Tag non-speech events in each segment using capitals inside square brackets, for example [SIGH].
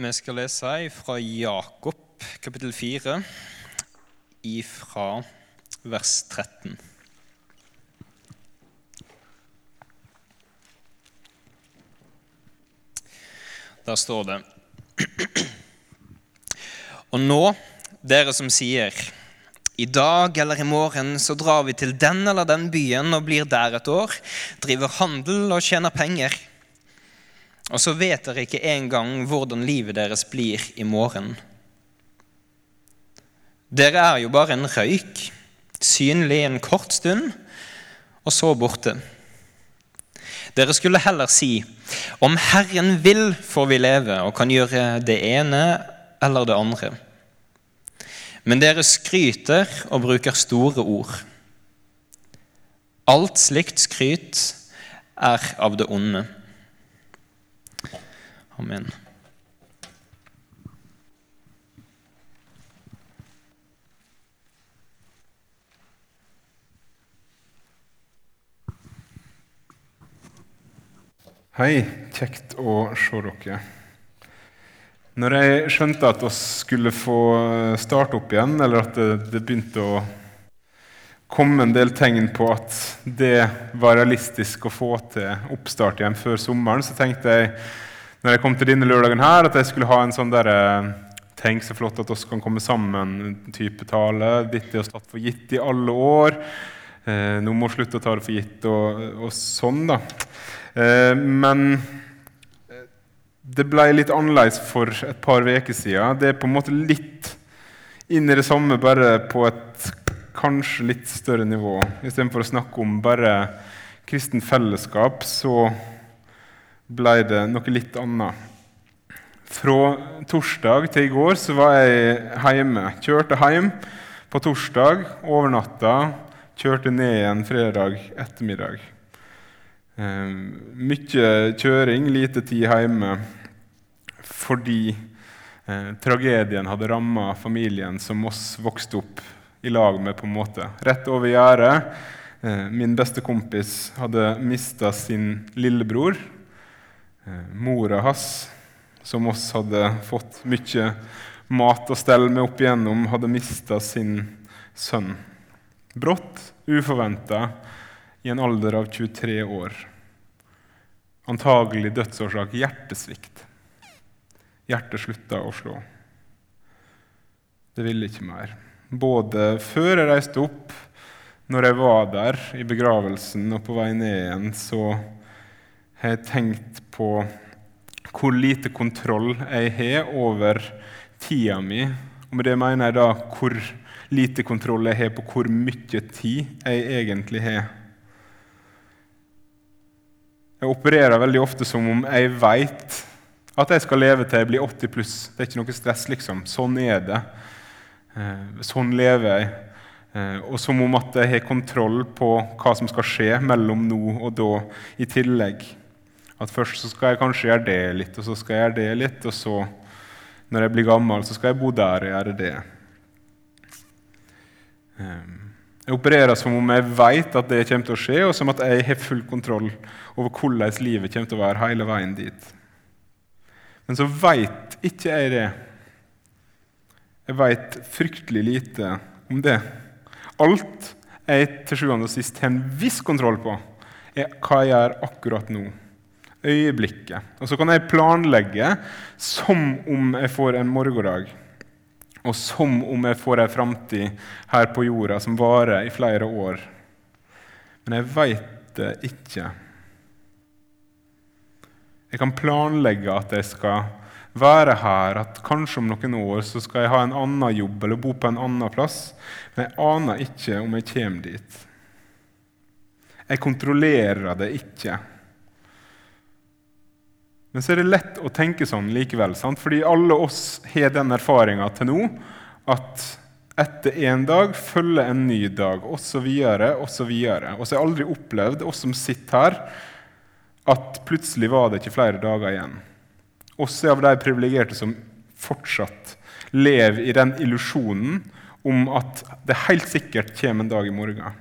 Vi skal lese fra Jakob kapittel 4, ifra vers 13. Der står det Og nå, dere som sier i dag eller i morgen så drar vi til den eller den byen og blir der et år, driver handel og tjener penger. Og så vet dere ikke engang hvordan livet deres blir i morgen. Dere er jo bare en røyk, synlig en kort stund, og så borte. Dere skulle heller si, om Herren vil, får vi leve og kan gjøre det ene eller det andre. Men dere skryter og bruker store ord. Alt slikt skryt er av det onde. Amen. Hei, kjekt å se dere. Når jeg skjønte at vi skulle få starte opp igjen, eller at det, det, begynte å komme en del tegn på at det var realistisk å få til oppstart igjen før sommeren, så tenkte jeg når jeg kom til denne lørdagen her, at jeg skulle ha en sånn derre Tenk så flott at oss kan komme sammen-type tale. Dette er oss tatt for gitt i alle år. Eh, nå må vi slutte å ta det for gitt, og, og sånn, da. Eh, men det ble litt annerledes for et par uker siden. Det er på en måte litt inn i det samme, bare på et kanskje litt større nivå. Istedenfor å snakke om bare kristen fellesskap, så ble det noe litt annet. Fra torsdag til i går så var jeg hjemme. Kjørte hjem på torsdag, overnatta, kjørte ned igjen fredag ettermiddag. Eh, mye kjøring, lite tid hjemme fordi eh, tragedien hadde ramma familien som oss vokste opp i lag med. på en måte. Rett over gjerdet. Eh, min beste kompis hadde mista sin lillebror. Eh, mora hans, som oss hadde fått mye mat og stell med opp igjennom, hadde mista sin sønn. Brått, uforventa, i en alder av 23 år. Antagelig dødsårsak hjertesvikt. Hjertet slutta å slå. Det ville ikke mer. Både før jeg reiste opp, når jeg var der i begravelsen og på vei ned igjen, så har tenkt på hvor lite kontroll jeg har over tida mi. Og med det mener jeg da hvor lite kontroll jeg har på hvor mye tid jeg egentlig har. Jeg opererer veldig ofte som om jeg veit at jeg skal leve til jeg blir 80 pluss. Det er ikke noe stress, liksom. Sånn er det. Eh, sånn lever jeg. Eh, og som om at jeg har kontroll på hva som skal skje mellom nå og da i tillegg. At først så skal jeg kanskje gjøre det litt, og så skal jeg gjøre det litt, og så, når jeg blir gammel, så skal jeg bo der og gjøre det. Eh, jeg opererer som om jeg vet at det kommer til å skje, og som at jeg har full kontroll over hvordan livet kommer til å være hele veien dit. Men så veit ikke jeg det. Jeg veit fryktelig lite om det. Alt jeg til sjuende og sist har en viss kontroll på, er hva jeg gjør akkurat nå. Øyeblikket. Og så kan jeg planlegge som om jeg får en morgendag. Og som om jeg får ei framtid her på jorda som varer i flere år. Men jeg veit det ikke. Jeg kan planlegge at jeg skal være her, at kanskje om noen år så skal jeg ha en annen jobb eller bo på en annen plass. Men jeg aner ikke om jeg kommer dit. Jeg kontrollerer det ikke. Men så er det lett å tenke sånn likevel. Sant? Fordi alle oss har den erfaringa til nå at etter en dag følger en ny dag, osv., osv. Og så har jeg aldri opplevd, oss som sitter her, at plutselig var det ikke flere dager igjen. Også av de privilegerte som fortsatt lever i den illusjonen om at det helt sikkert kommer en dag i morgen.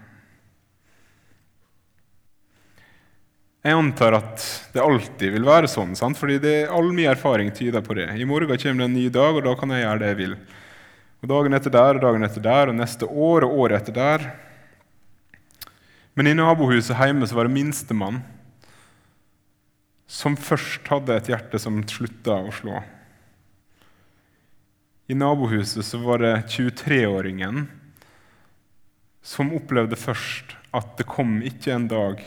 Jeg antar at det alltid vil være sånn, sant? fordi det, all min erfaring tyder på det. I morgen kommer det en ny dag, og da kan jeg gjøre det jeg vil. Og Dagen etter der og dagen etter der og neste år og året etter der. Men i nabohuset hjemme så var det minstemann som først hadde et hjerte som slutta å slå. I nabohuset så var det 23-åringen som opplevde først at det kom ikke en dag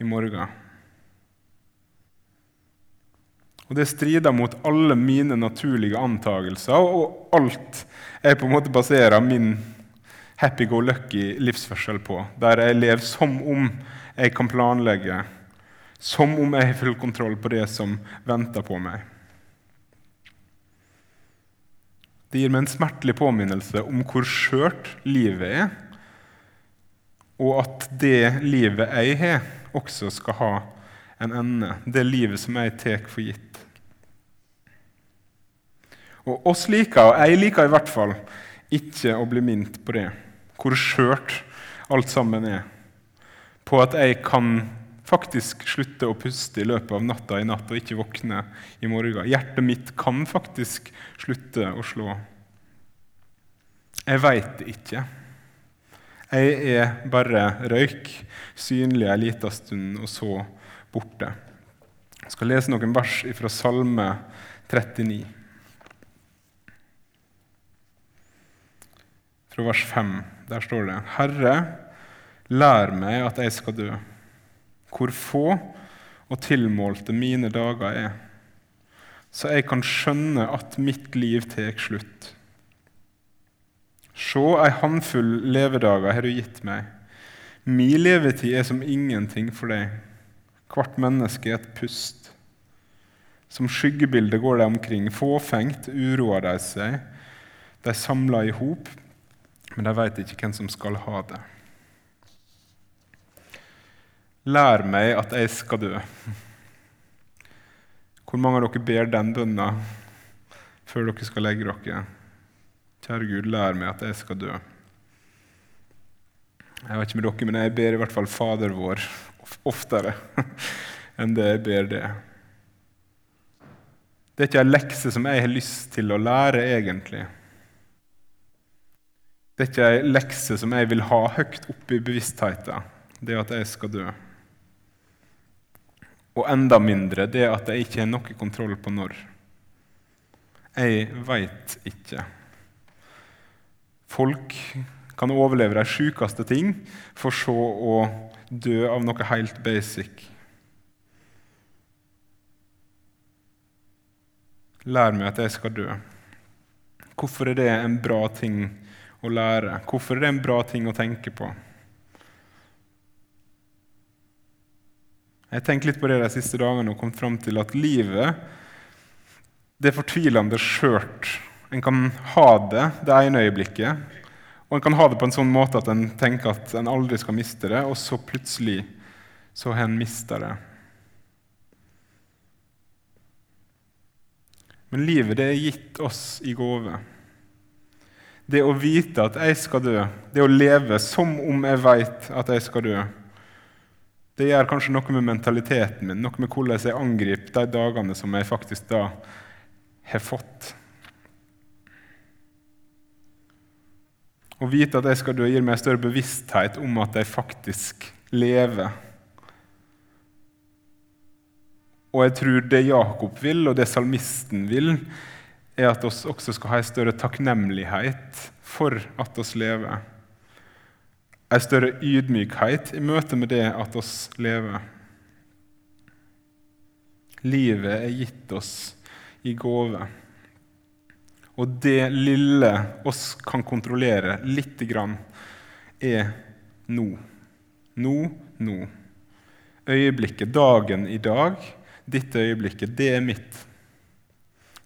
i morgen. Og Det strider mot alle mine naturlige antagelser og alt jeg på en måte baserer min happy-go-lucky livsførsel på, der jeg lever som om jeg kan planlegge, som om jeg har full kontroll på det som venter på meg. Det gir meg en smertelig påminnelse om hvor skjørt livet er, og at det livet jeg har, også skal ha en ende. Det livet som jeg tar for gitt. Og oss liker, og jeg liker i hvert fall, ikke å bli minnet på det. Hvor skjørt alt sammen er. På at jeg kan faktisk slutte å puste i løpet av natta i natt og ikke våkne i morgen. Hjertet mitt kan faktisk slutte å slå. Jeg veit det ikke. Jeg er bare røyk, synlig ei liten stund, og så borte. Jeg skal lese noen vers fra Salme 39. Fra vers 5. Der står det Herre, lær meg at jeg skal dø. Hvor få og tilmålte mine dager er, så jeg kan skjønne at mitt liv tar slutt. Se, ei håndfull levedager har du gitt meg. Min levetid er som ingenting for deg. Hvert menneske er et pust. Som skyggebilde går de omkring. Fåfengt uroer de seg. De samler i hop, men de veit ikke hvem som skal ha det. Lær meg at jeg skal dø. Hvor mange av dere ber den bønna før dere skal legge dere? Kjære Gud, lær meg at jeg skal dø. Jeg vet ikke med dere, men jeg ber i hvert fall Fader vår oftere [LAUGHS] enn det jeg ber det. Det er ikke en lekse som jeg har lyst til å lære, egentlig. Det er ikke en lekse som jeg vil ha høyt oppe i bevisstheten, det at jeg skal dø. Og enda mindre det at jeg ikke har noe kontroll på når. Jeg veit ikke. Folk kan overleve de sjukeste ting, for så å dø av noe helt basic. Lær meg at jeg skal dø. Hvorfor er det en bra ting å lære? Hvorfor er det en bra ting å tenke på? Jeg har tenkt litt på det de siste dagene og kommet fram til at livet det er fortvilende skjørt. En kan ha det det ene øyeblikket, og en kan ha det på en sånn måte at en tenker at en aldri skal miste det, og så plutselig så har en mista det. Men livet det er gitt oss i gave. Det å vite at jeg skal dø, det å leve som om jeg veit at jeg skal dø, det gjør kanskje noe med mentaliteten min, noe med hvordan jeg angriper de dagene som jeg faktisk da har fått. Å vite at jeg skal dø, gir meg større bevissthet om at jeg faktisk lever. Og jeg tror det Jakob vil, og det salmisten vil, er at vi også skal ha en større takknemlighet for at vi lever. En større ydmykhet i møte med det at oss lever. Livet er gitt oss i gave. Og det lille oss kan kontrollere lite grann, er nå. Nå, nå. Øyeblikket, dagen i dag, dette øyeblikket, det er mitt.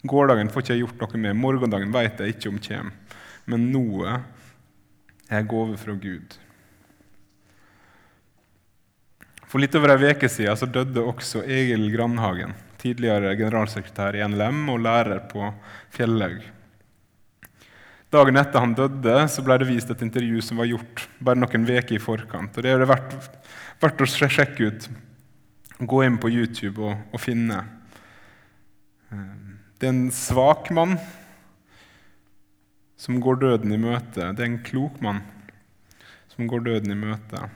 Gårsdagen får ikke jeg gjort noe med, morgendagen vet jeg ikke om kommer. Men noe er gave fra Gud. For litt over ei uke siden så døde også Egil Grandhagen, tidligere generalsekretær i NLM og lærer på Fjellhaug. Dagen etter han døde, så ble det vist et intervju som var gjort bare noen uker i forkant. og Det er det verdt, verdt å sjekke ut. gå inn på YouTube og, og finne. Eh, det er en svak mann som går døden i møte. Det er en klok mann som går døden i møte.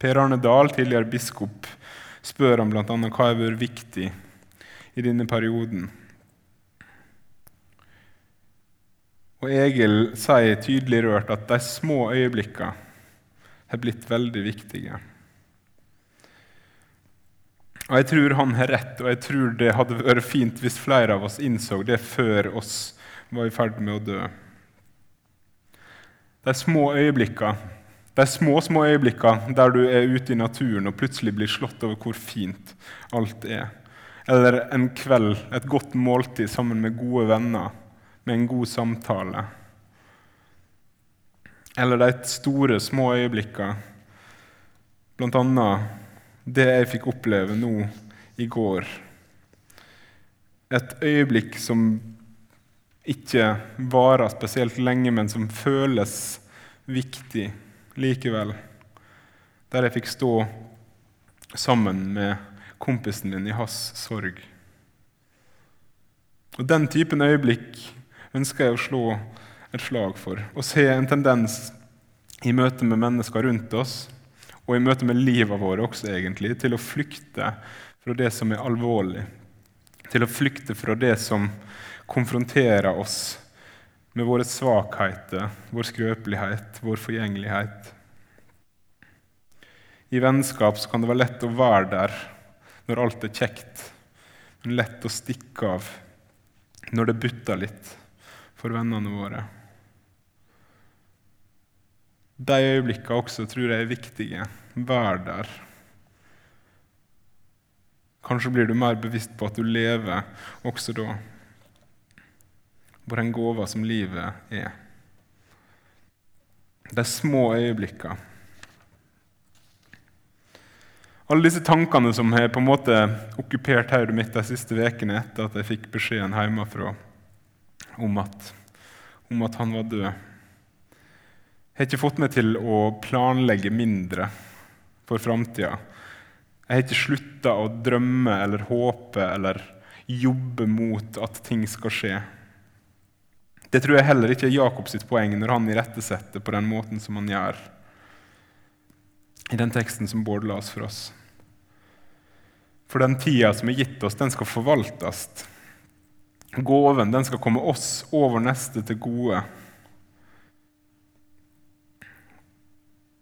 Per Arne Dahl, tidligere biskop, spør ham bl.a. hva har vært viktig i denne perioden. Og Egil sier tydelig rørt at de små øyeblikkene har blitt veldig viktige. Og Jeg tror han har rett, og jeg tror det hadde vært fint hvis flere av oss innså det før oss var i ferd med å dø. De små øyeblikkene, de små, små øyeblikkene der du er ute i naturen og plutselig blir slått over hvor fint alt er. Eller en kveld, et godt måltid sammen med gode venner, med en god samtale. Eller de store, små øyeblikkene, blant annet det jeg fikk oppleve nå i går. Et øyeblikk som ikke varer spesielt lenge, men som føles viktig likevel. Der jeg fikk stå sammen med kompisen min i hans sorg. Og Den typen øyeblikk ønsker jeg å slå et slag for. Å se en tendens i møte med mennesker rundt oss og i møte med livet vårt også, egentlig, til å flykte fra det som er alvorlig. Til å flykte fra det som konfronterer oss med våre svakheter, vår skrøpelighet, vår forgjengelighet. I vennskap kan det være lett å være der når alt er kjekt, men lett å stikke av når det butter litt for vennene våre. De øyeblikkene også tror jeg er viktige. Vær der. Kanskje blir du mer bevisst på at du lever også da. På den gåva som livet er. De små øyeblikkene. Alle disse tankene som har på en måte okkupert hodet mitt de siste ukene etter at jeg fikk beskjeden hjemmefra om at, om at han var død Jeg har ikke fått meg til å planlegge mindre for framtida. Jeg har ikke slutta å drømme eller håpe eller jobbe mot at ting skal skje. Det tror jeg heller ikke er Jakobs poeng når han irettesetter på den måten som han gjør i den teksten som Bård las for oss. For den tida som er gitt oss, den skal forvaltes. Gåven den skal komme oss over neste til gode.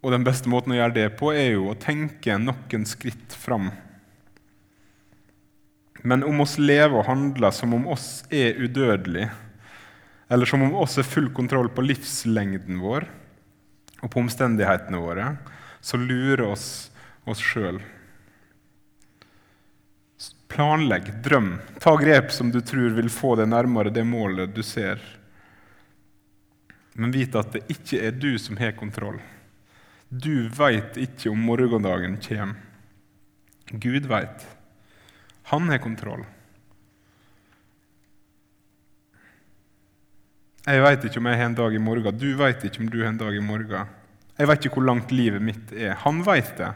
Og den beste måten å gjøre det på, er jo å tenke noen skritt fram. Men om oss lever og handler som om oss er udødelige, eller som om oss er full kontroll på livslengden vår og på omstendighetene våre, så lurer oss oss sjøl. Planlegg, drøm, ta grep som du tror vil få deg nærmere det målet du ser. Men vit at det ikke er du som har kontroll. Du veit ikke om morgendagen kommer. Gud veit. Han har kontroll. Jeg veit ikke om jeg har en dag i morgen. Du veit ikke om du har en dag i morgen. Jeg veit ikke hvor langt livet mitt er. Han veit det.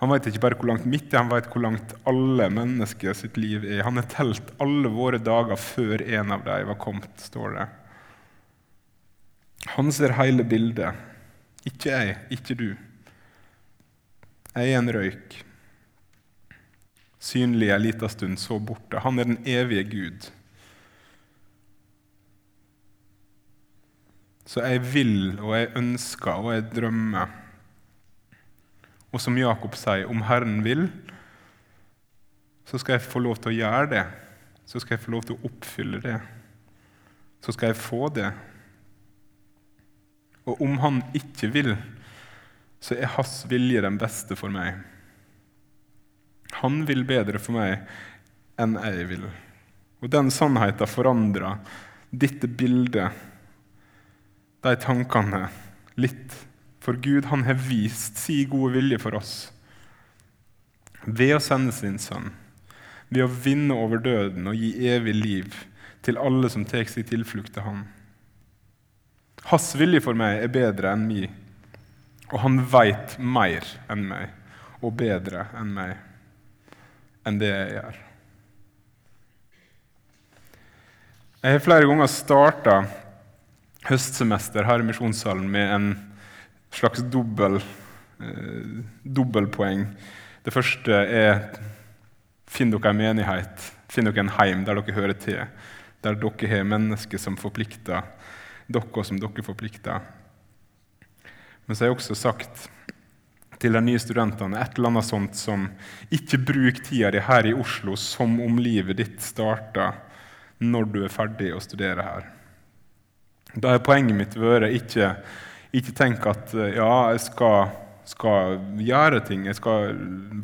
Han veit ikke bare hvor langt mitt er, han veit hvor langt alle mennesker sitt liv er. Han har telt alle våre dager før en av dem var kommet, står det. Han ser hele bildet. Ikke jeg, ikke du. Jeg er en røyk, synlig en liten stund, så borte. Han er den evige Gud. Så jeg vil, og jeg ønsker, og jeg drømmer. Og som Jakob sier, om Herren vil, så skal jeg få lov til å gjøre det. Så skal jeg få lov til å oppfylle det. Så skal jeg få det. Og om han ikke vil, så er hans vilje den beste for meg. Han vil bedre for meg enn jeg vil. Og den sannheten forandrer dette bildet, de tankene, litt. For Gud han har vist sin gode vilje for oss ved å sende sin sønn, ved å vinne over døden og gi evig liv til alle som tar sin tilflukt til ham. Hans vilje for meg er bedre enn min, og han veit mer enn meg. og bedre enn meg, enn det jeg gjør. Jeg har flere ganger starta høstsemester her i Misjonssalen med en slags dobbel, eh, dobbeltpoeng. Det første er finn dere en menighet, finn dere en heim der dere hører til. Der dere har mennesker som forplikter dere som dere forplikter. Men så har jeg også sagt til de nye studentene et eller annet sånt som ikke bruk tida di her i Oslo som om livet ditt starter når du er ferdig å studere her. Da har poenget mitt vært ikke, ikke tenk at ja, jeg skal, skal, gjøre ting, jeg skal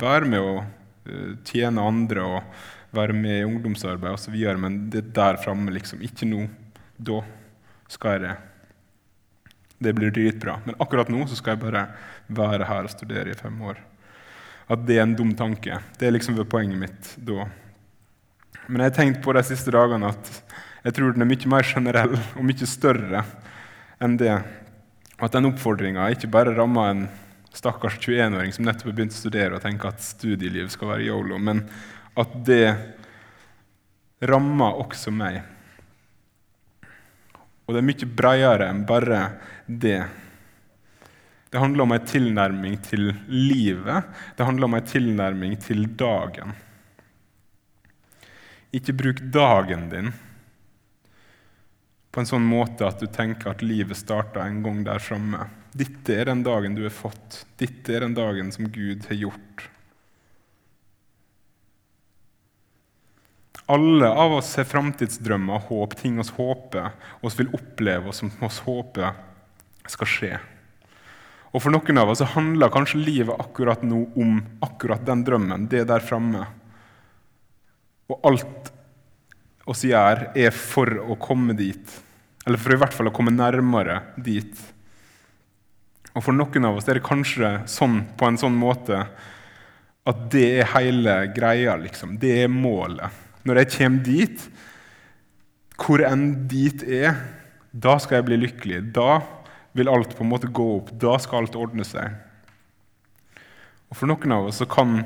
være med å eh, tjene andre og være med i ungdomsarbeid osv., men det er der framme, liksom. Ikke nå. Da skal jeg det. Det blir dritbra. Men akkurat nå så skal jeg bare være her og studere i fem år. At det er en dum tanke. Det er liksom poenget mitt da. Men jeg har tenkt på de siste dagene at jeg tror den er mye mer generell og mye større enn det. At den oppfordringa ikke bare rammer en stakkars 21-åring som nettopp har begynt å studere og tenker at studieliv skal være yolo, men at det rammer også meg. Og det er mye bredere enn bare det. Det handler om en tilnærming til livet. Det handler om en tilnærming til dagen. Ikke bruk dagen din på en sånn måte at du tenker at livet starta en gang der framme. Dette er den dagen du har fått. Dette er den dagen som Gud har gjort. Alle av oss har framtidsdrømmer, håp, ting oss håper, oss vil oppleve, og som oss håper skal skje. Og For noen av oss handler kanskje livet akkurat nå om akkurat den drømmen, det der framme. Og alt oss gjør, er for å komme dit. Eller for i hvert fall å komme nærmere dit. Og For noen av oss er det kanskje sånn på en sånn måte at det er hele greia. liksom. Det er målet. Når jeg kommer dit, hvor enn dit er, da skal jeg bli lykkelig. Da vil alt på en måte gå opp. Da skal alt ordne seg. Og For noen av oss så kan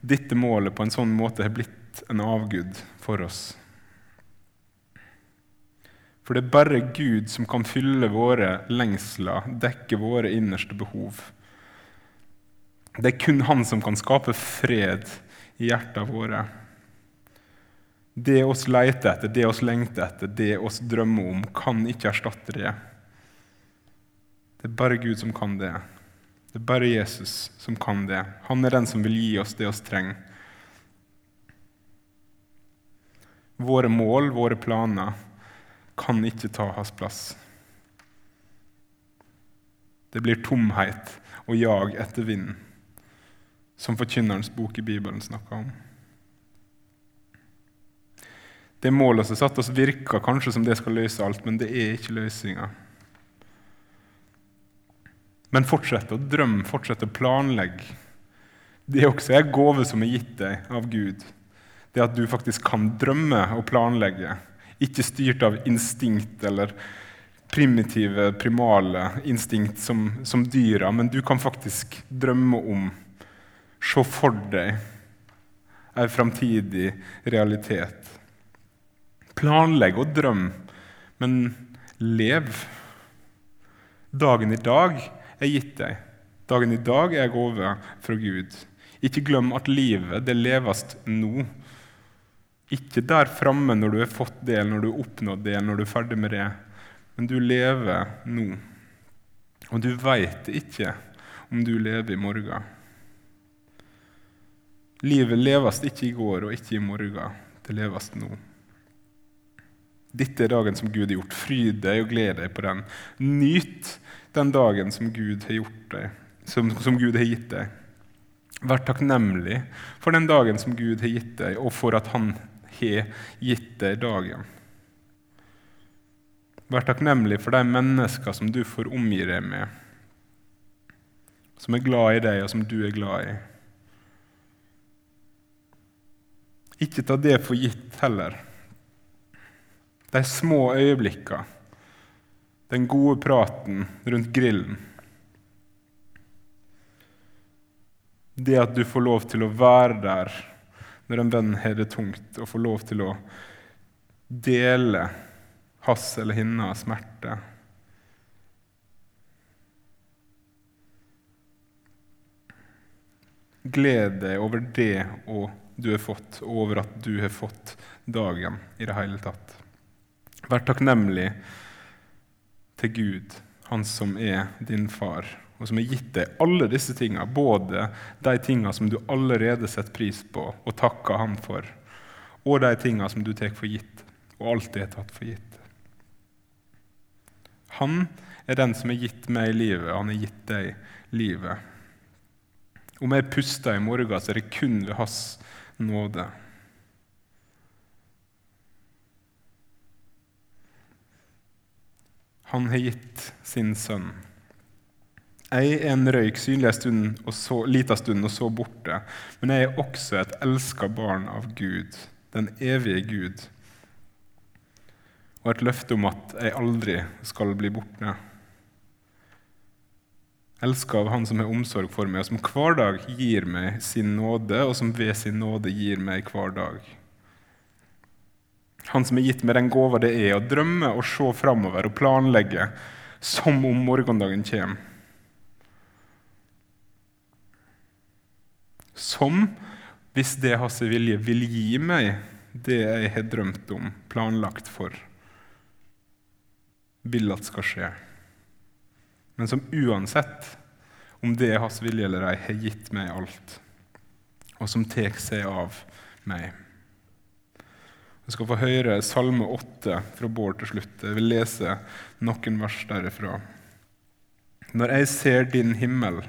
dette målet på en sånn måte ha blitt en avgud for oss. For det er bare Gud som kan fylle våre lengsler, dekke våre innerste behov. Det er kun Han som kan skape fred i hjertene våre. Det oss leter etter, det oss lengter etter, det oss drømmer om, kan ikke erstatte det. Det er bare Gud som kan det. Det er bare Jesus som kan det. Han er den som vil gi oss det oss trenger. Våre mål, våre planer, kan ikke ta hans plass. Det blir tomhet og jag etter vinden, som Forkynnerens bok i Bibelen snakker om. Det målet som satt oss, virker kanskje som det skal løse alt, men det er ikke løsninga. Men fortsett å drømme, fortsett å planlegge. Det er også en gave som er gitt deg av Gud. Det at du faktisk kan drømme og planlegge, ikke styrt av instinkt eller primitive, primale instinkt som, som dyra, men du kan faktisk drømme om, se for deg, en framtidig realitet. Planlegg og drøm, men lev. Dagen i dag er gitt deg. Dagen i dag er gave fra Gud. Ikke glem at livet det leves nå. Ikke der framme når du har fått det, når du har oppnådd det, når du er ferdig med det. Men du lever nå. Og du veit ikke om du lever i morgen. Livet leves ikke i går og ikke i morgen. Det leves nå. Dette er dagen som Gud har gjort. Fryd deg og gled deg på den. Nyt den dagen som Gud har, deg, som, som Gud har gitt deg. Vær takknemlig for den dagen som Gud har gitt deg, og for at Han har gitt deg dagen. Vær takknemlig for de mennesker som du får omgi deg med, som er glad i deg, og som du er glad i. Ikke ta det for gitt heller. De små øyeblikkene, den gode praten rundt grillen. Det at du får lov til å være der når en venn har det tungt, og får lov til å dele hans eller hennes smerte. Gled deg over det du har fått, og over at du har fått dagen i det hele tatt. Vær takknemlig til Gud, Han som er din far og som har gitt deg alle disse tingene, både de tingene som du allerede setter pris på og takker ham for, og de tingene som du tar for gitt og alltid har tatt for gitt. Han er den som har gitt meg livet, han har gitt deg livet. Om jeg puster i morgen, så er det kun ved hans nåde. Han har gitt sin sønn. Jeg er en røyk synlig stund og så, stund og så borte. Men jeg er også et elska barn av Gud, den evige Gud. Og et løfte om at jeg aldri skal bli borte. Elska av Han som har omsorg for meg, og som hver dag gir meg sin nåde, og som ved sin nåde gir meg hver dag. Han som har gitt meg den gåva det er å drømme og se framover og planlegge som om morgendagen kommer. Som, hvis det er hans vilje, vil gi meg det jeg har drømt om, planlagt for, vil at skal skje. Men som uansett, om det er hans vilje eller ei, har gitt meg alt, og som tar seg av meg. Vi skal få høre Salme 8 fra Bård til slutt. Jeg vil lese noen vers derifra. Når jeg ser din himmel,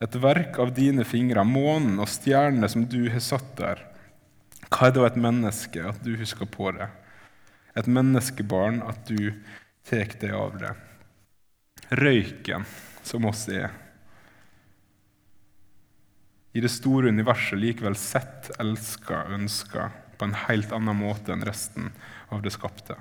et verk av dine fingre, månen og stjernene som du har satt der. Hva er da et menneske, at du husker på det? Et menneskebarn, at du tar deg av det. Røyken som oss er. I det store universet likevel sett, elska, ønska på en helt annen måte enn resten av det skapte.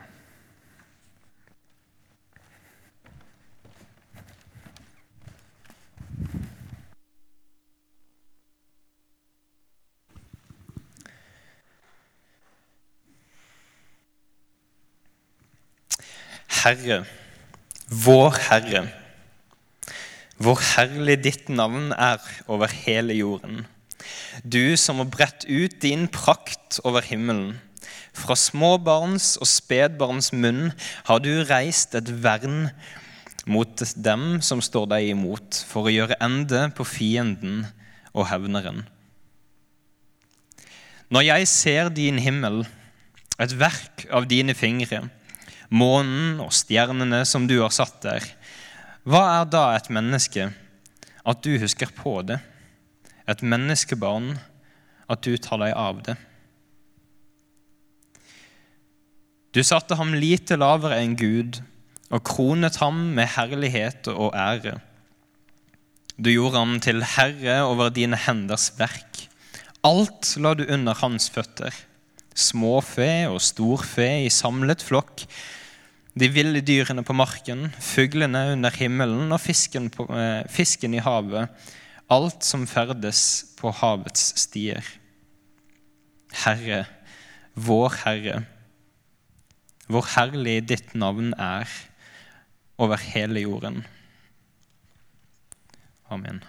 Herre, vår Herre. Hvor herlig ditt navn er over hele jorden. Du som har bredt ut din prakt over himmelen. Fra småbarns og spedbarns munn har du reist et vern mot dem som står deg imot, for å gjøre ende på fienden og hevneren. Når jeg ser din himmel, et verk av dine fingre, månen og stjernene som du har satt der. Hva er da et menneske? At du husker på det. Et menneskebarn, at du tar deg av det. Du satte ham lite lavere enn Gud og kronet ham med herlighet og ære. Du gjorde ham til herre over dine henders verk. Alt la du under hans føtter. Småfe og storfe i samlet flokk de ville dyrene på marken, fuglene under himmelen og fisken, på, eh, fisken i havet, alt som ferdes på havets stier. Herre, vår Herre, hvor herlig ditt navn er over hele jorden. Amen.